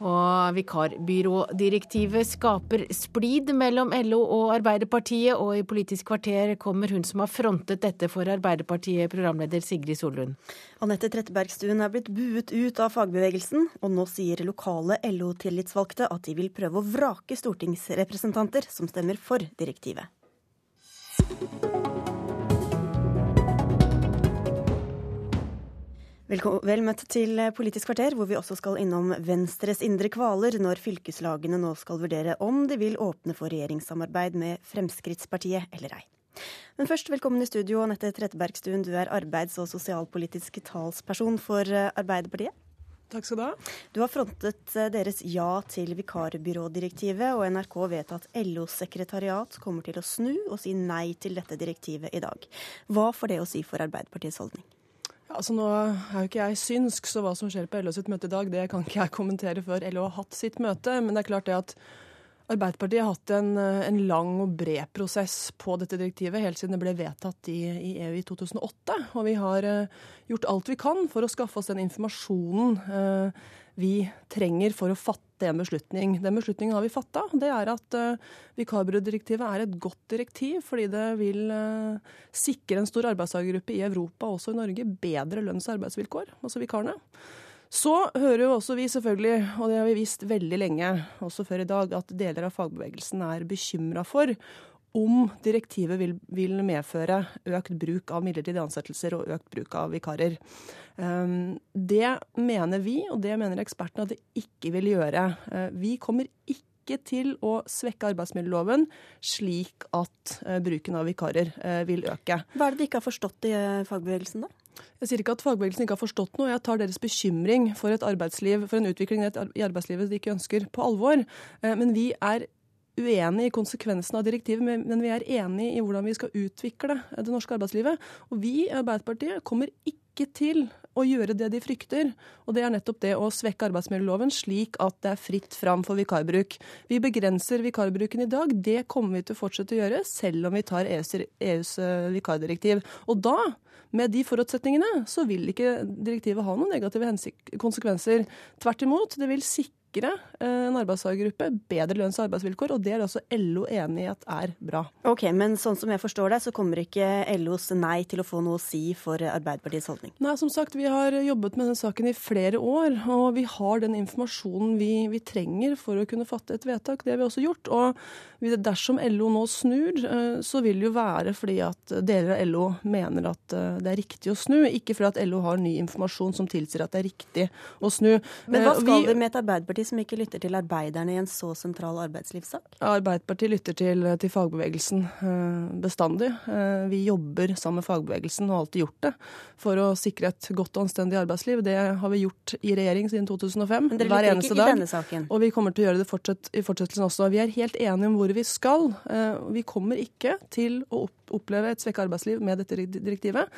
Og vikarbyrådirektivet skaper splid mellom LO og Arbeiderpartiet, og i Politisk kvarter kommer hun som har frontet dette for Arbeiderpartiet, programleder Sigrid Solund. Anette Trettebergstuen er blitt buet ut av fagbevegelsen, og nå sier lokale LO-tillitsvalgte at de vil prøve å vrake stortingsrepresentanter som stemmer for direktivet. Vel møtt til Politisk kvarter, hvor vi også skal innom Venstres indre kvaler når fylkeslagene nå skal vurdere om de vil åpne for regjeringssamarbeid med Fremskrittspartiet eller ei. Men først, velkommen i studio, Anette Trettebergstuen. Du er arbeids- og sosialpolitisk talsperson for Arbeiderpartiet. Takk skal du ha. Du har frontet deres ja til vikarbyrådirektivet, og NRK vet at LOs sekretariat kommer til å snu og si nei til dette direktivet i dag. Hva får det å si for Arbeiderpartiets holdning? Altså Nå er jo ikke jeg synsk, så hva som skjer på LO sitt møte i dag, det kan ikke jeg kommentere før LO har hatt sitt møte. Men det er klart det at Arbeiderpartiet har hatt en, en lang og bred prosess på dette direktivet helt siden det ble vedtatt i, i EU i 2008. Og vi har uh, gjort alt vi kan for å skaffe oss den informasjonen uh, vi trenger for å fatte en beslutning. Den beslutningen har vi fatta. Det er at vikarbyrådirektivet er et godt direktiv, fordi det vil sikre en stor arbeidstakergruppe i Europa, også i Norge, bedre lønns- og arbeidsvilkår, altså vikarene. Så hører jo også vi selvfølgelig, og det har vi visst veldig lenge, også før i dag, at deler av fagbevegelsen er bekymra for om direktivet vil, vil, medføre økt bruk av midlertidige ansettelser og økt bruk av vikarer. Um, det mener vi, og det mener ekspertene, at det ikke vil gjøre. Uh, vi kommer ikke til å svekke arbeidsmiljøloven slik at uh, bruken av vikarer uh, vil øke. Hva er det de ikke har forstått i fagbevegelsen, da? Jeg sier ikke at fagbevegelsen ikke har forstått noe. Jeg tar deres bekymring for et arbeidsliv, for en utvikling i arbeidslivet de ikke ønsker, på alvor. Men vi er uenig i konsekvensen av direktivet, men vi er enig i hvordan vi skal utvikle det norske arbeidslivet. Og vi i Arbeiderpartiet kommer ikke til å gjøre det de frykter. Og det er nettopp det å svekke arbeidsmiljøloven slik at det er fritt fram for vikarbruk. Vi begrenser vikarbruken i dag. Det kommer vi til å fortsette å gjøre, selv om vi tar EUs, EUs eh, vikardirektiv. Og da med de forutsetningene så vil ikke direktivet ha noen negative konsekvenser. Tvert imot, det vil sikre sikre eh, en arbeidstakergruppe bedre lønns- og arbeidsvilkår, og det er også LO enig i at er bra. Ok, Men sånn som jeg forstår det, så kommer ikke LOs nei til å få noe å si for Arbeiderpartiets holdning? Nei, som sagt, vi har jobbet med den saken i flere år, og vi har den informasjonen vi, vi trenger for å kunne fatte et vedtak. Det har vi også gjort. Og dersom LO nå snur, eh, så vil det jo være fordi at deler av LO mener at eh, det er riktig å snu, ikke fordi at LO har ny informasjon som tilsier at det er riktig å snu. Men hva skal vi, vi med et Arbeiderparti Arbeiderpartiet som ikke lytter til arbeiderne i en så sentral arbeidslivssak? Arbeiderpartiet lytter til, til fagbevegelsen eh, bestandig. Eh, vi jobber sammen med fagbevegelsen og har alltid gjort det for å sikre et godt og anstendig arbeidsliv. Det har vi gjort i regjering siden 2005. Men dere lytter ikke i denne saken? Og vi kommer til å gjøre det fortsatt, i fortsettelsen også. Vi er helt enige om hvor vi skal. Eh, vi kommer ikke til å oppleve et svekket arbeidsliv med dette direktivet.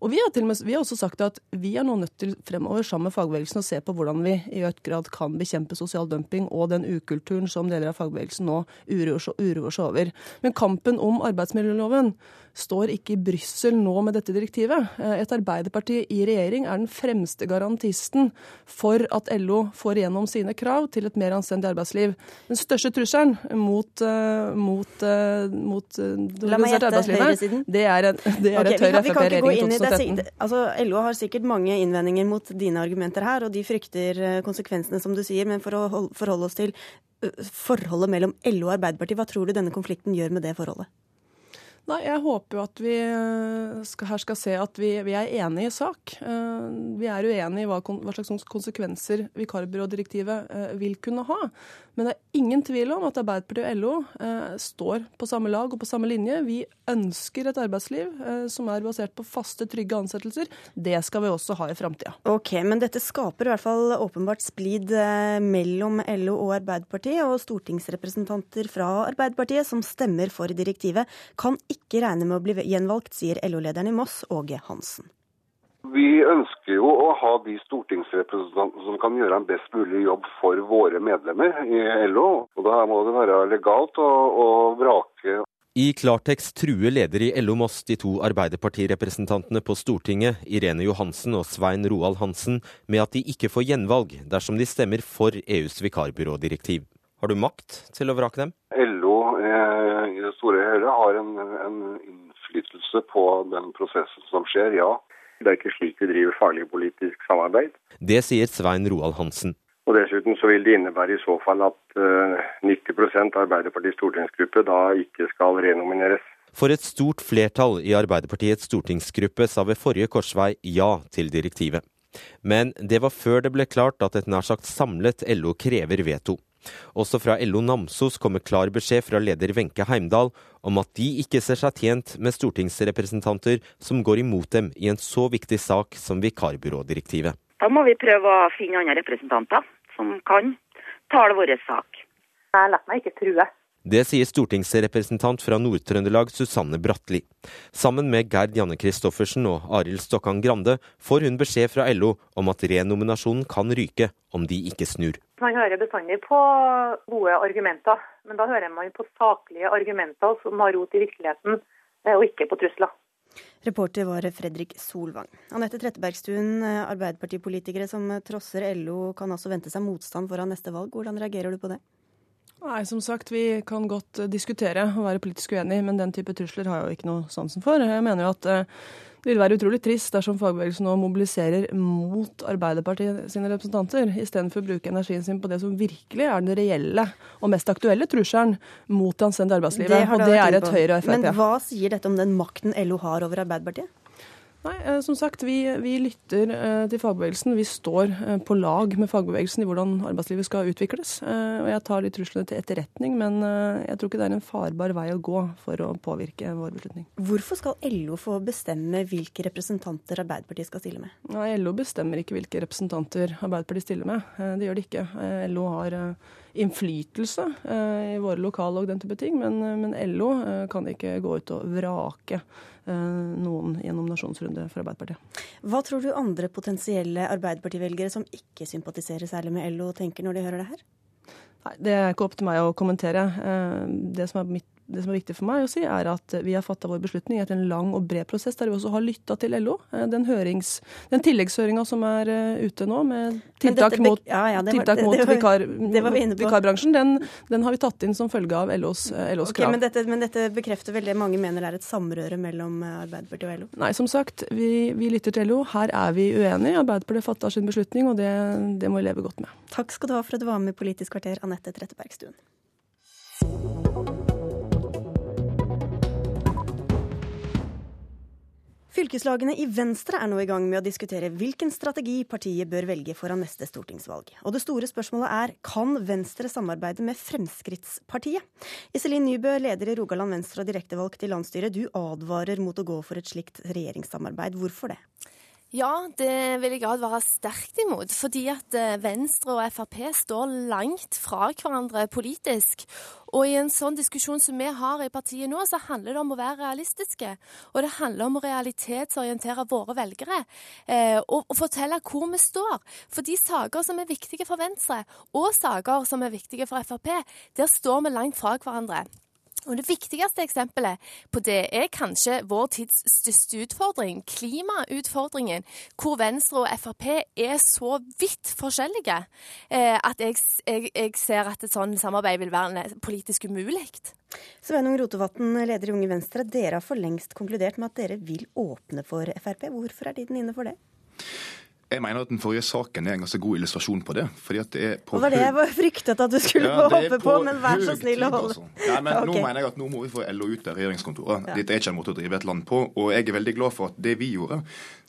Og vi har, med, vi har, også sagt at vi er nå nødt til fremover sammen med fagbevegelsen å se på hvordan vi i økt grad kan bekjempe sosial dumping og den ukulturen som deler av fagbevegelsen nå uroer seg over. Men kampen om arbeidsmiljøloven står ikke i Brussel nå med dette direktivet. Eh, et Arbeiderparti i regjering er den fremste garantisten for at LO får igjennom sine krav til et mer anstendig arbeidsliv. Den største trusselen mot, uh, mot, uh, mot det organiserte arbeidslivet, det er, en, det er okay, et Høyre-Frp-regjering i 2013. Altså, LO har sikkert mange innvendinger mot dine argumenter her, og de frykter eh, konsekvensene, som du sier. Men for å forholde oss til forholdet mellom LO og Arbeiderpartiet, hva tror du denne konflikten gjør med det forholdet? Nei, Jeg håper jo at vi eh, skal, her skal se at vi, vi, er enige i sak. Eh, vi er uenige i hva, hva slags konsekvenser vikarbyrådirektivet eh, vil kunne ha. Men det er ingen tvil om at Arbeiderpartiet og LO står på samme lag og på samme linje. Vi ønsker et arbeidsliv som er basert på faste, trygge ansettelser. Det skal vi også ha i framtida. Ok, men dette skaper i hvert fall åpenbart splid mellom LO og Arbeiderpartiet. Og stortingsrepresentanter fra Arbeiderpartiet som stemmer for direktivet, kan ikke ikke regner med å bli gjenvalgt, sier LO-lederen i Moss, Åge Hansen. Vi ønsker jo å ha de stortingsrepresentantene som kan gjøre en best mulig jobb for våre medlemmer i LO. Og Da må det være legalt å, å vrake I klartekst truer leder i LO Moss de to Arbeiderpartirepresentantene på Stortinget, Irene Johansen og Svein Roald Hansen, med at de ikke får gjenvalg dersom de stemmer for EUs vikarbyrådirektiv. Har du makt til å vrake dem? LO store Høyre har en, en innflytelse på den prosessen som skjer, ja. Det er ikke slik vi driver farlig politisk samarbeid. Det sier Svein Roald Hansen. Og Dessuten så vil det innebære i så fall at 90 eh, av Arbeiderpartiets stortingsgruppe da ikke skal renomineres. For et stort flertall i Arbeiderpartiets stortingsgruppe sa ved forrige korsvei ja til direktivet. Men det var før det ble klart at et nær sagt samlet LO krever veto. Også fra LO Namsos kommer klar beskjed fra leder Wenche Heimdal om at de ikke ser seg tjent med stortingsrepresentanter som går imot dem i en så viktig sak som vikarbyrådirektivet. Da må vi prøve å finne andre representanter som kan tale vår sak. Jeg lar meg ikke true. Det sier stortingsrepresentant fra Nord-Trøndelag Susanne Bratli. Sammen med Gerd Janne Christoffersen og Arild Stokkan Grande får hun beskjed fra LO om at renominasjonen kan ryke om de ikke snur. Man hører bestandig på gode argumenter, men da hører man på saklige argumenter som har rot i virkeligheten, eh, og ikke på trusler. Reporter var Fredrik Solvang. Anette Trettebergstuen, Arbeiderpartipolitikere som trosser LO, kan altså vente seg motstand foran neste valg. Hvordan reagerer du på det? Nei, som sagt, Vi kan godt diskutere og være politisk uenige, men den type trusler har jeg jo ikke noe sansen for. Jeg mener jo at eh, det vil være utrolig trist dersom fagbevegelsen nå mobiliserer mot Arbeiderpartiet sine representanter, istedenfor å bruke energien sin på det som virkelig er den reelle og mest aktuelle trusselen mot det anstendige arbeidslivet. Det og det er et Høyre og Frp. Men hva sier dette om den makten LO har over Arbeiderpartiet? Nei, eh, som sagt, vi, vi lytter eh, til fagbevegelsen. Vi står eh, på lag med fagbevegelsen i hvordan arbeidslivet skal utvikles. Og jeg tar de truslene til etterretning, men jeg tror ikke det er en farbar vei å gå for å påvirke vår beslutning. Hvorfor skal LO få bestemme hvilke representanter Arbeiderpartiet skal stille med? Nei, LO bestemmer ikke hvilke representanter Arbeiderpartiet stiller med. Det gjør det ikke. LO har innflytelse i våre lokale og den type ting, men, men LO kan ikke gå ut og vrake noen i en nominasjonsrunde for Arbeiderpartiet. Hva tror du andre potensielle Arbeiderparti-velgere som ikke sympatiserer særlig med LO, tenker når de hører det her? Nei, Det er ikke opp til meg å kommentere. Eh, det som er mitt det som er viktig for meg å si, er at vi har fatta vår beslutning etter en lang og bred prosess, der vi også har lytta til LO. Eh, den, hørings, den tilleggshøringa som er eh, ute nå, med tiltak mot, ja, ja, var, tiltak mot det, vikar, vikarbransjen, den, den, har vi tatt inn som følge av LOs, eh, LOs okay, krav. Men dette, men dette, bekrefter vel det mange mener er et samrøre mellom Arbeiderpartiet og LO? Nei, som sagt, vi, vi lytter til LO. Her er vi uenige. Arbeiderpartiet fatta sin beslutning, og det, det må vi leve godt med. Takk skal du ha for at du var med i Politisk kvarter, Anette Trettebergstuen. Fylkeslagene i Venstre er nå i gang med å diskutere hvilken strategi partiet bør velge foran neste stortingsvalg. Og det store spørsmålet er kan Venstre samarbeide med Fremskrittspartiet? Iselin Nybø, leder i Rogaland Venstre og direktevalgt i landsstyret, du advarer mot å gå for et slikt regjeringssamarbeid. Hvorfor det? Ja, det vil jeg advare sterkt imot. Fordi at eh, Venstre og Frp står langt fra hverandre politisk. Og i en sånn diskusjon som vi har i partiet nå, så handler det om å være realistiske. Og det handler om å realitetsorientere våre velgere. Eh, og, og, fortelle hvor vi står. For de saker som er viktige for Venstre, og saker som er viktige for Frp, der står vi langt fra hverandre. Og Det viktigste eksempelet på det er kanskje vår tids største utfordring, klimautfordringen, hvor Venstre og Frp er så vidt forskjellige eh, at jeg, jeg, jeg, ser at et sånt samarbeid vil være politisk umulig. Sveinung Rotevatn, leder i Unge Venstre. Dere har for lengst konkludert med at dere vil åpne for Frp. Hvorfor er tiden inne for det? Jeg mener at Den forrige saken er en ganske god illustrasjon på det. fordi at det er på... Var det jeg var fryktet at du skulle ja, hoppe på, men vær så snill å holde altså. ja, men okay. Nå mener jeg at nå må vi få LO ut av regjeringskontoret. Ja. Dette er ikke en måte å drive et land på. Og jeg er veldig glad for at det vi gjorde,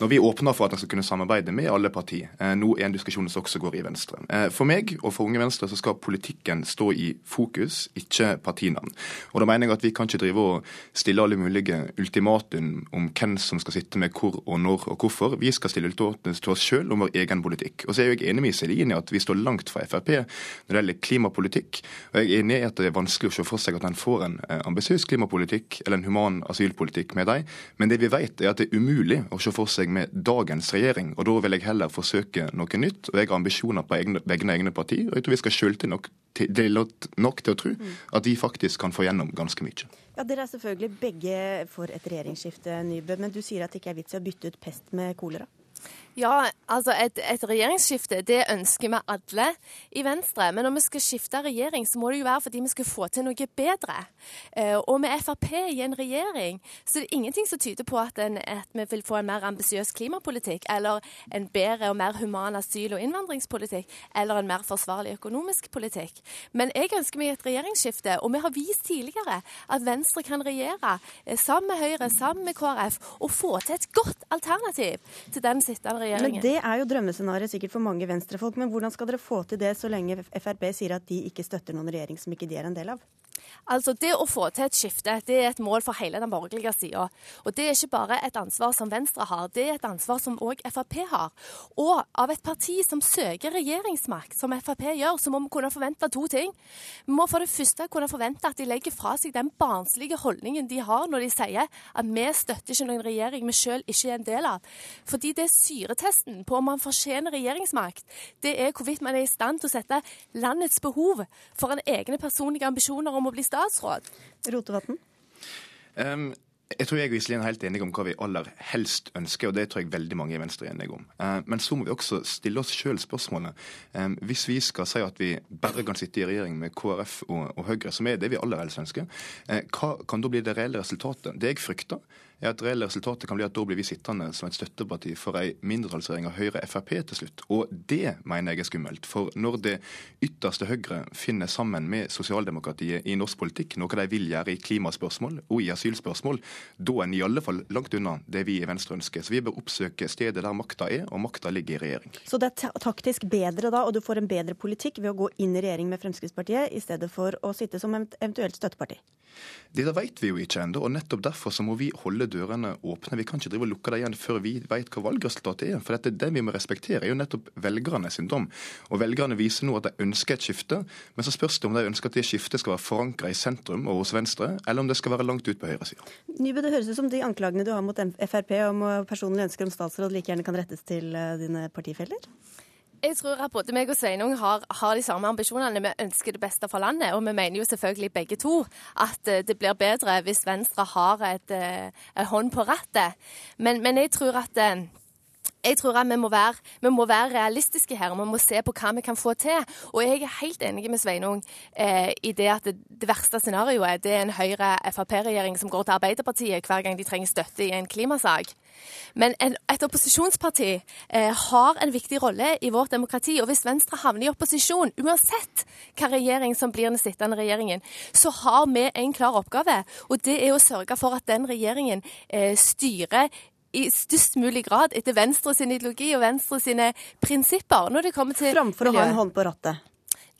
når vi åpner for at en skal kunne samarbeide med alle partier, eh, nå er en diskusjon som også går i Venstre. Eh, for meg og for Unge Venstre så skal politikken stå i fokus, ikke partinavn. Og da mener jeg at vi kan ikke drive og stille alle mulige ultimatum om hvem som skal sitte med hvor og når og hvorfor. Vi skal stille til oss oss sjøl om vår egen politikk. Og så er jeg enig med Iselin i at vi står langt fra Frp når det gjelder klimapolitikk. Og jeg er enig i at det er vanskelig å se for seg at en får en eh, ambisiøs klimapolitikk eller en human asylpolitikk med dem. Men det vi vet er at det er umulig å se for seg med dagens regjering. Og da vil jeg heller forsøke noe nytt. Og jeg har ambisjoner på egne, vegne egne parti. Og jeg tror vi skal skjulte nok, nok til å tro at de faktisk kan få gjennom ganske mye. Ja, Dere er selvfølgelig begge for et regjeringsskifte, Nybø, men du sier at det ikke er vits i å bytte ut pest med kolera? Ja, altså et, et, regjeringsskifte det ønsker vi alle i Venstre. Men når vi skal skifte regjering, så må det jo være fordi vi skal få til noe bedre. Eh, og med Frp i en regjering, så det er ingenting som tyder på at, en, at vi vil få en mer ambisiøs klimapolitikk, eller en bedre og mer human asyl- og innvandringspolitikk, eller en mer forsvarlig økonomisk politikk. Men jeg ønsker meg et regjeringsskifte, og vi har vist tidligere at Venstre kan regjere eh, sammen med Høyre, sammen med KrF, og få til et godt alternativ til den sittende regjeringen. Men Det er jo drømmescenarioet sikkert for mange venstrefolk. Men hvordan skal dere få til det så lenge Frp sier at de ikke støtter noen regjering som ikke de er en del av? Altså, Det å få til et skifte det er et mål for hele den borgerlige sida. Og det er ikke bare et ansvar som Venstre har, det er et ansvar som òg Frp har. Og av et parti som søker regjeringsmakt, som Frp gjør, så må vi kunne forvente to ting. Vi må for det første kunne forvente at de legger fra seg den barnslige holdningen de har når de sier at vi støtter ikke noen regjering vi sjøl ikke er en del av. Fordi det er syretesten på om man fortjener regjeringsmakt. Det er hvorvidt man er i stand til å sette landets behov foran egne personlige ambisjoner om å bli statsråd. Rotevatn? Um, jeg tror jeg og Iselin er helt enige om hva vi aller helst ønsker, og det tror jeg veldig mange i Venstre er enige om. Uh, men så må vi også stille oss sjøl spørsmålet. Um, hvis vi skal si at vi bare kan sitte i regjering med KrF og, og Høyre, som er det vi aller helst ønsker, uh, hva kan da bli det reelle resultatet? Det jeg frykter, er at reelle resultatet kan bli at da blir vi sittende som et støtteparti for ei mindretallsregjering av Høyre Frp til slutt. Og det mener jeg er skummelt. For når det ytterste Høyre finner sammen med sosialdemokratiet i norsk politikk, noe de vil gjøre i klimaspørsmål og i asylspørsmål, da er en i alle fall langt unna det vi i Venstre ønsker. Så vi bør oppsøke stedet der makta er, og makta ligger i regjering. Så det er taktisk bedre da, og du får en bedre politikk ved å gå inn i regjering med Fremskrittspartiet, i stedet for å sitte som eventuelt støtteparti? Det vet vi jo ikke ennå, og nettopp derfor så må vi holde dørene åpne. Vi kan ikke drive og lukke dem igjen før vi vet hva valgresultatet er. For dette, det vi må respektere, er jo nettopp velgerne sin dom. Og velgerne viser nå at de ønsker et skifte, men så spørs det om de ønsker at det skiftet skal være forankra i sentrum og hos Venstre, eller om det skal være langt ut på høyresida. Nybø, det høres ut som de anklagene du har mot Frp om personlig ønsker om statsråd like gjerne kan rettes til eh, dine partifeller? Jeg tror at både meg og Sveinung har, har, de samme ambisjonene. Vi ønsker det beste for landet. Og vi mener jo selvfølgelig begge to at eh, det blir bedre hvis Venstre har et, et eh, hånd på rattet. Men, men jeg tror at eh, jeg tror at vi må, være, vi må, være, realistiske her, vi må se på hva vi kan få til. Og jeg er helt enig med Sveinung eh, i det at det, det verste scenarioet det er en Høyre-Frp-regjering som går til Arbeiderpartiet hver gang de trenger støtte i en klimasak. Men en, et opposisjonsparti eh, har en viktig rolle i vårt demokrati. Og hvis Venstre havner i opposisjon, uansett hva regjering som blir den sittende regjeringen, så har vi en klar oppgave. Og det er å sørge for at den regjeringen eh, styrer i størst mulig grad etter Venstre sin ideologi og Venstre sine prinsipper. når det kommer til Framfor å ha en hånd på rattet?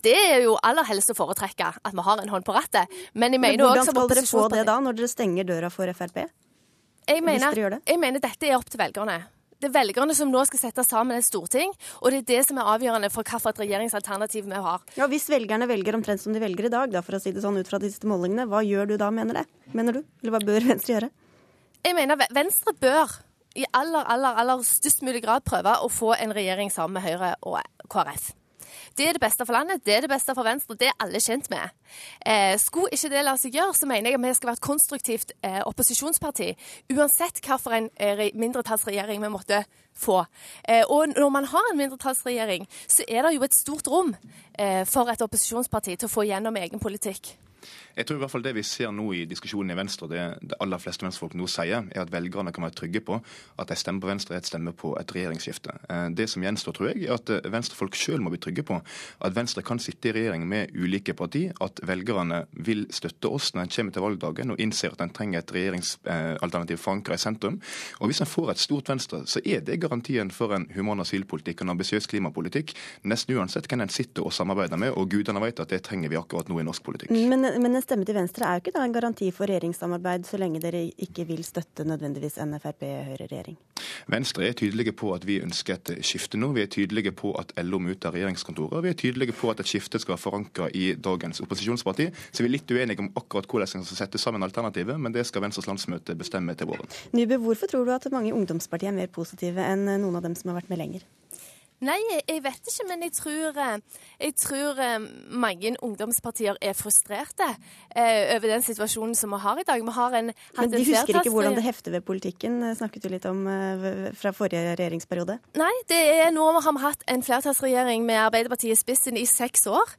Det er jo aller helst å foretrekke, at vi har en hånd på rattet. Men Men hvordan skal dere få det da, når dere stenger døra for Frp? Jeg mener, jeg mener dette er opp til velgerne. Det er velgerne som nå skal sette sammen et storting, og det er det som er avgjørende for hvilket regjeringsalternativ vi har. Ja, Hvis velgerne velger omtrent som de velger i dag, da, for å si det sånn ut fra de siste målingene, hva gjør du da, mener det? Mener du? Eller hva bør Venstre gjøre? Jeg mener Venstre bør i aller, aller, aller størst mulig grad prøve å få en regjering sammen med Høyre og KrF. Det er det beste for landet, det er det beste for Venstre, det er alle kjent med. Eh, skulle ikke det la seg gjøre, så mener jeg at vi skal være et konstruktivt eh, opposisjonsparti. Uansett hvilken eh, mindretallsregjering vi måtte få. Eh, og når man har en mindretallsregjering, så er det jo et stort rom eh, for et opposisjonsparti til å få gjennom egen politikk. Jeg tror i hvert fall det vi ser nå i diskusjonen i Venstre, det det aller fleste venstrefolk nå sier, er at velgerne kan være trygge på at de stemmer på Venstre er et stemme på et regjeringsskifte. Eh, det som gjenstår, tror jeg, er at eh, venstrefolk sjøl må bli trygge på at Venstre kan sitte i regjering med ulike parti, at velgerne vil støtte oss når en kommer til valgdagen og innser at en trenger et regjeringsalternativ forankra i sentrum. Og Hvis en får et stort Venstre, så er det garantien for en human asylpolitikk og en ambisiøs klimapolitikk, nesten uansett hvem en sitter og samarbeider med, og gudene vet at det trenger vi akkurat nå i norsk politikk. Men men en stemme til Venstre er jo ikke da en garanti for regjeringssamarbeid, så lenge dere ikke vil støtte nødvendigvis en Frp-Høyre-regjering? Venstre er tydelige på at vi ønsker et skifte nå. Vi er tydelige på at LO må ut av regjeringskontoret. Vi er tydelige på at et skifte skal være forankra i dagens opposisjonsparti. Så vi er litt uenige om akkurat hvordan vi skal sette sammen alternativet, men det skal Venstres landsmøte bestemme til våren. Nybø, hvorfor tror du at mange ungdomspartier er mer positive enn noen av dem som har vært med lenger? Nei, jeg vet ikke, men jeg tror, eh, jeg tror eh, mange ungdomspartier er frustrerte eh, over den situasjonen som vi har i dag. Vi har en, men de husker ikke hvordan det hefter ved politikken, snakket du litt om fra forrige regjeringsperiode? Nei, det er nå vi har hatt en flertallsregjering med Arbeiderpartiet i spissen i seks år.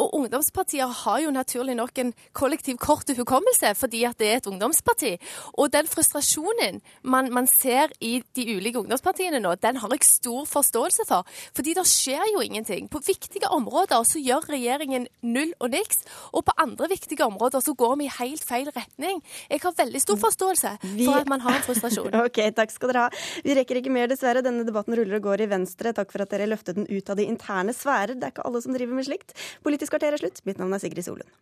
Og ungdomspartier har jo naturlig nok en kollektiv kort hukommelse fordi at det er et ungdomsparti. Og den frustrasjonen man, man ser i de ulike ungdomspartiene nå, den har jeg stor forståelse for heller. Fordi det skjer jo ingenting. På viktige områder så gjør regjeringen null og niks, og på andre viktige områder så går vi i helt feil retning. Jeg har veldig stor forståelse for at man har en frustrasjon. ok, takk skal dere ha. Vi rekker ikke mer, dessverre. Denne debatten ruller og går i Venstre. Takk for at dere løftet den ut av de interne sfærer. Det er ikke alle som driver med slikt. Politisk kvarter er slutt. Mitt navn er Sigrid Solund.